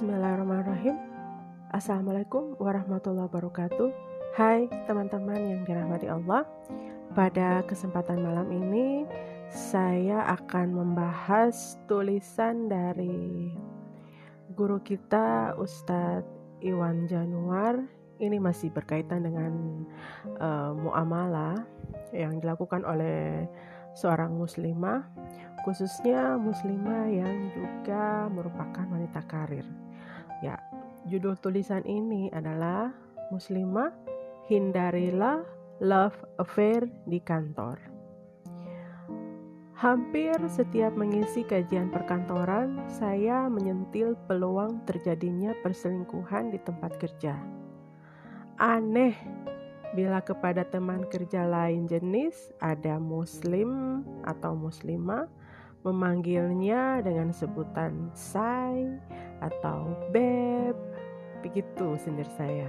Bismillahirrahmanirrahim. Assalamualaikum warahmatullahi wabarakatuh. Hai teman-teman yang dirahmati Allah. Pada kesempatan malam ini saya akan membahas tulisan dari guru kita Ustadz Iwan Januar. Ini masih berkaitan dengan uh, muamalah yang dilakukan oleh seorang muslimah khususnya muslimah yang juga merupakan wanita karir. Ya, judul tulisan ini adalah Muslimah Hindarilah Love Affair di Kantor. Hampir setiap mengisi kajian perkantoran, saya menyentil peluang terjadinya perselingkuhan di tempat kerja. Aneh bila kepada teman kerja lain jenis ada muslim atau muslimah memanggilnya dengan sebutan say atau beb. Begitu sindir saya.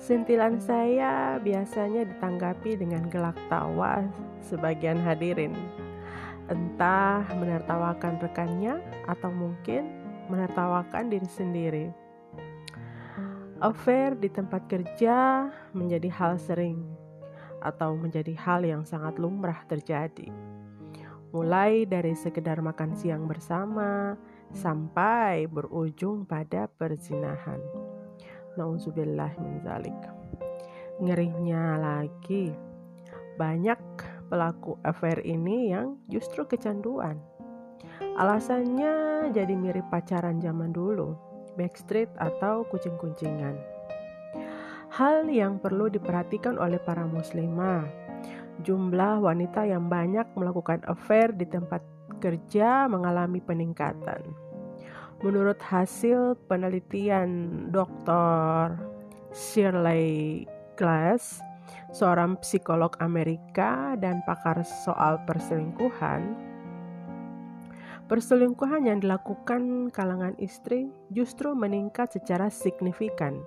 Sentilan saya biasanya ditanggapi dengan gelak tawa sebagian hadirin. Entah menertawakan rekannya atau mungkin menertawakan diri sendiri. Affair di tempat kerja menjadi hal sering atau menjadi hal yang sangat lumrah terjadi mulai dari sekedar makan siang bersama sampai berujung pada perzinahan. Nauzubillah min zalik. Ngerinya lagi, banyak pelaku affair ini yang justru kecanduan. Alasannya jadi mirip pacaran zaman dulu, backstreet atau kucing-kuncingan. Hal yang perlu diperhatikan oleh para muslimah jumlah wanita yang banyak melakukan affair di tempat kerja mengalami peningkatan. Menurut hasil penelitian Dr. Shirley Glass, seorang psikolog Amerika dan pakar soal perselingkuhan, perselingkuhan yang dilakukan kalangan istri justru meningkat secara signifikan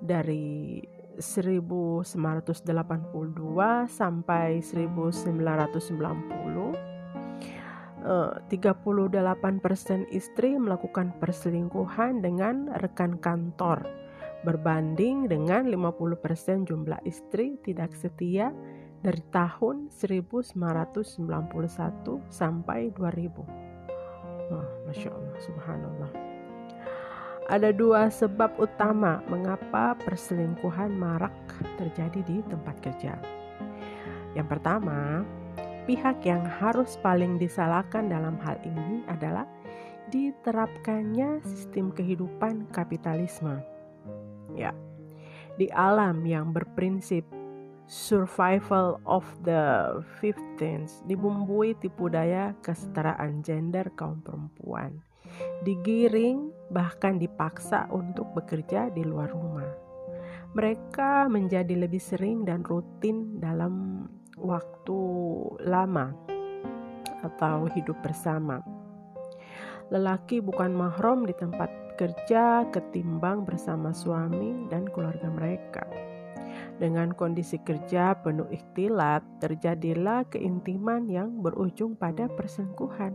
dari 1982 sampai 1990 38% istri melakukan perselingkuhan dengan rekan kantor berbanding dengan 50% jumlah istri tidak setia dari tahun 1991 sampai 2000. Oh, Masya Allah, Subhanallah. Ada dua sebab utama mengapa perselingkuhan marak terjadi di tempat kerja. Yang pertama, pihak yang harus paling disalahkan dalam hal ini adalah diterapkannya sistem kehidupan kapitalisme. Ya, di alam yang berprinsip survival of the fifteenth dibumbui tipu daya kesetaraan gender kaum perempuan digiring, bahkan dipaksa untuk bekerja di luar rumah. Mereka menjadi lebih sering dan rutin dalam waktu lama atau hidup bersama. Lelaki bukan mahram di tempat kerja ketimbang bersama suami dan keluarga mereka. Dengan kondisi kerja penuh ikhtilat, terjadilah keintiman yang berujung pada perselingkuhan.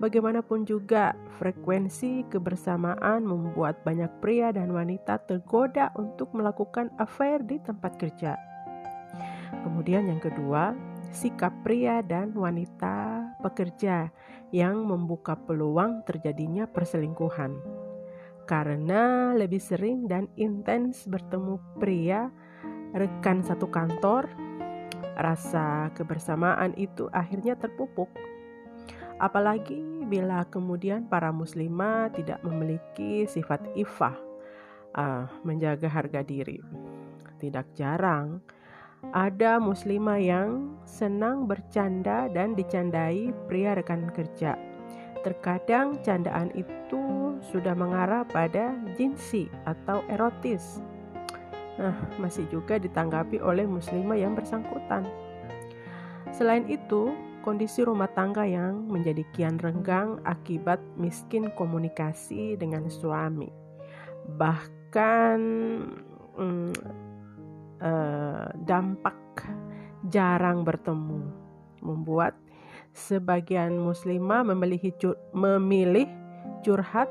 Bagaimanapun juga, frekuensi kebersamaan membuat banyak pria dan wanita tergoda untuk melakukan affair di tempat kerja. Kemudian, yang kedua, sikap pria dan wanita pekerja yang membuka peluang terjadinya perselingkuhan. Karena lebih sering dan intens bertemu pria rekan satu kantor, rasa kebersamaan itu akhirnya terpupuk Apalagi bila kemudian para muslimah tidak memiliki sifat ifah, uh, menjaga harga diri. Tidak jarang ada muslimah yang senang bercanda dan dicandai pria rekan kerja. Terkadang candaan itu sudah mengarah pada jinsi atau erotis. Nah, masih juga ditanggapi oleh muslimah yang bersangkutan. Selain itu, kondisi rumah tangga yang menjadi kian renggang akibat miskin komunikasi dengan suami. Bahkan hmm, eh, dampak jarang bertemu membuat sebagian muslimah memilih, memilih curhat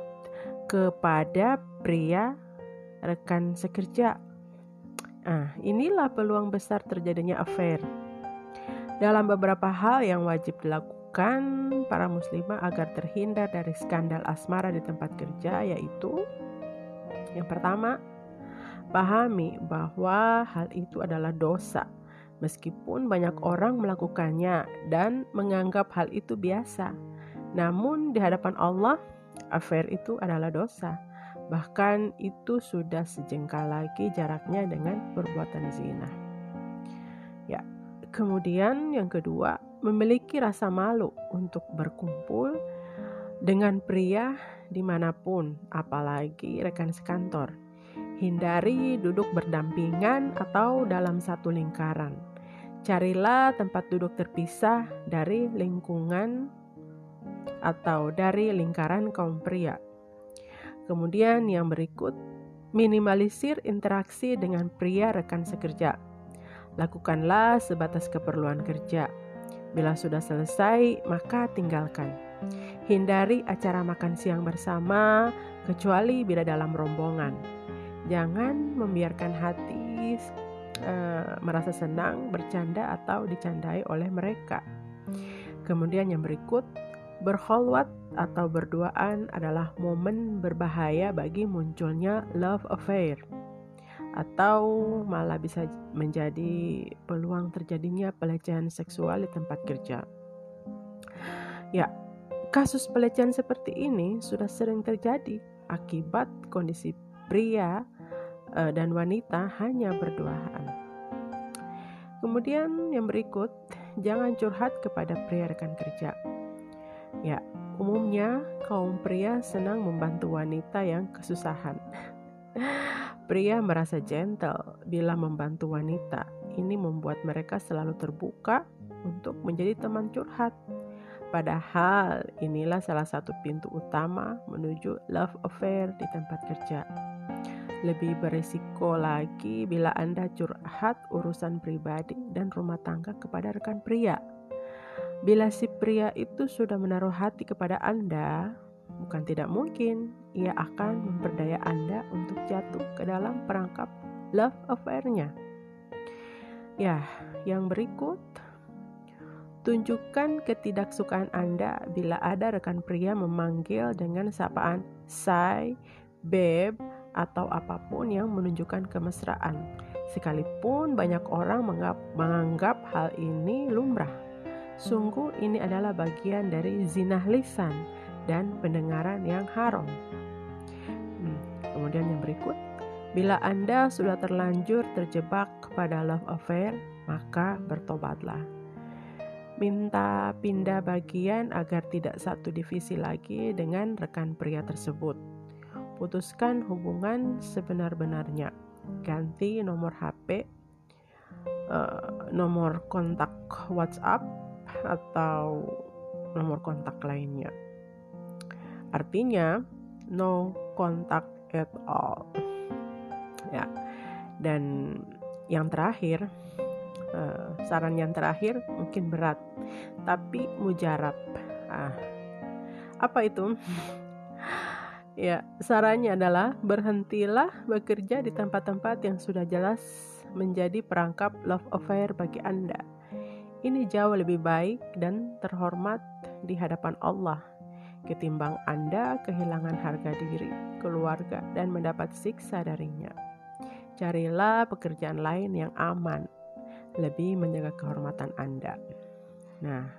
kepada pria rekan sekerja. Ah, inilah peluang besar terjadinya affair. Dalam beberapa hal yang wajib dilakukan para muslimah agar terhindar dari skandal asmara di tempat kerja yaitu yang pertama, pahami bahwa hal itu adalah dosa meskipun banyak orang melakukannya dan menganggap hal itu biasa. Namun di hadapan Allah, affair itu adalah dosa. Bahkan itu sudah sejengkal lagi jaraknya dengan perbuatan zina. Ya, kemudian yang kedua, memiliki rasa malu untuk berkumpul dengan pria di mana pun, apalagi rekan sekantor. Hindari duduk berdampingan atau dalam satu lingkaran. Carilah tempat duduk terpisah dari lingkungan atau dari lingkaran kaum pria Kemudian yang berikut, minimalisir interaksi dengan pria rekan sekerja. Lakukanlah sebatas keperluan kerja. Bila sudah selesai, maka tinggalkan. Hindari acara makan siang bersama, kecuali bila dalam rombongan. Jangan membiarkan hati uh, merasa senang, bercanda, atau dicandai oleh mereka. Kemudian, yang berikut, berholwat atau berduaan adalah momen berbahaya bagi munculnya love affair atau malah bisa menjadi peluang terjadinya pelecehan seksual di tempat kerja. Ya, kasus pelecehan seperti ini sudah sering terjadi akibat kondisi pria uh, dan wanita hanya berduaan. Kemudian yang berikut, jangan curhat kepada pria rekan kerja. Ya, Umumnya, kaum pria senang membantu wanita yang kesusahan. pria merasa gentle bila membantu wanita. Ini membuat mereka selalu terbuka untuk menjadi teman curhat. Padahal inilah salah satu pintu utama menuju love affair di tempat kerja. Lebih berisiko lagi bila Anda curhat urusan pribadi dan rumah tangga kepada rekan pria. Bila si pria itu sudah menaruh hati kepada Anda, bukan tidak mungkin ia akan memperdaya Anda untuk jatuh ke dalam perangkap love affair-nya. Ya, yang berikut Tunjukkan ketidaksukaan Anda bila ada rekan pria memanggil dengan sapaan say, babe, atau apa pun yang menunjukkan kemesraan. Sekalipun banyak orang menganggap hal ini lumrah. Sungguh ini adalah bagian dari zinah lisan dan pendengaran yang haram. Hmm, kemudian yang berikut, bila Anda sudah terlanjur terjebak pada love affair, maka bertobatlah. Minta pindah bagian agar tidak satu divisi lagi dengan rekan pria tersebut. Putuskan hubungan sebenar-benarnya. Ganti nomor HP, uh, eh, nomor kontak WhatsApp, atau nomor kontak lainnya. Artinya no contact at all. Ya. Dan yang terakhir uh, saran yang terakhir mungkin berat tapi mujarab. Ah. Apa itu? Ya, sarannya adalah berhentilah bekerja di tempat-tempat yang sudah jelas menjadi perangkap love affair bagi Anda ini jauh lebih baik dan terhormat di hadapan Allah ketimbang Anda kehilangan harga diri, keluarga, dan mendapat siksa darinya. Carilah pekerjaan lain yang aman, lebih menjaga kehormatan Anda. Nah,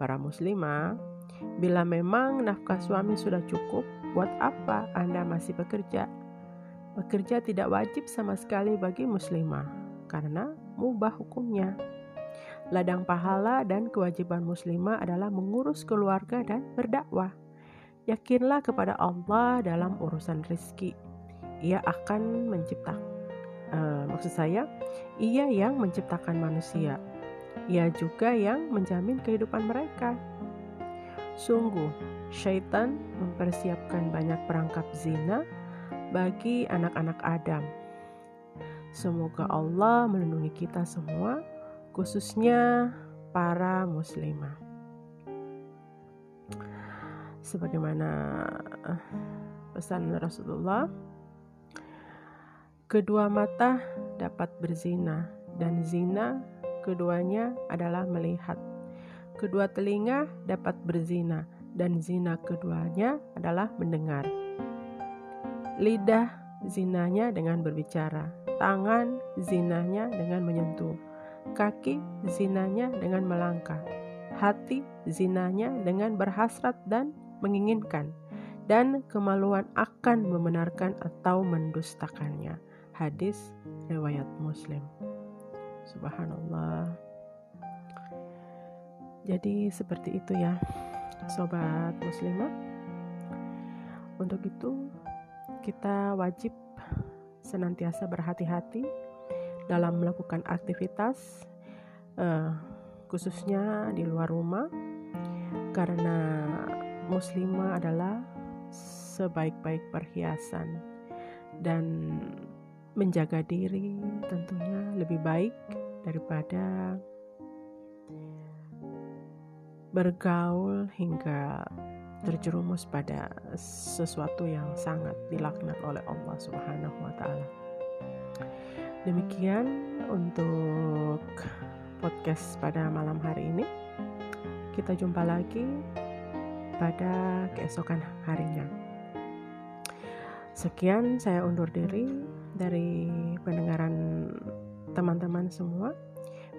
para muslimah, bila memang nafkah suami sudah cukup, buat apa Anda masih bekerja? Bekerja tidak wajib sama sekali bagi muslimah, karena mubah hukumnya. Ladang pahala dan kewajiban muslimah adalah mengurus keluarga dan berdakwah. Yakinlah kepada Allah dalam urusan rizki. Ia akan menciptakan, uh, maksud saya, ia yang menciptakan manusia. Ia juga yang menjamin kehidupan mereka. Sungguh, syaitan mempersiapkan banyak perangkap zina bagi anak-anak Adam. Semoga Allah melindungi kita semua khususnya para muslimah. Sebagaimana pesan Rasulullah kedua mata dapat berzina dan zina keduanya adalah melihat kedua telinga dapat berzina dan zina keduanya adalah mendengar lidah zinanya dengan berbicara tangan zinanya dengan menyentuh kaki zinanya dengan melangkah hati zinanya dengan berhasrat dan menginginkan dan kemaluan akan membenarkan atau mendustakannya. Hadis riwayat Muslim. Subhanallah. Jadi seperti itu ya, sobat muslimah. Untuk itu kita wajib senantiasa berhati-hati dalam melakukan aktivitas uh, khususnya di luar rumah karena muslimah adalah sebaik-baik perhiasan dan menjaga diri tentunya lebih baik daripada bergaul hingga terjerumus pada sesuatu yang sangat dilaknat oleh Allah Subhanahu wa taala. Demikian untuk podcast pada malam hari ini. Kita jumpa lagi pada keesokan harinya. Sekian saya undur diri dari pendengaran teman-teman semua.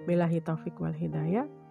Bilahi taufik wal hidayah.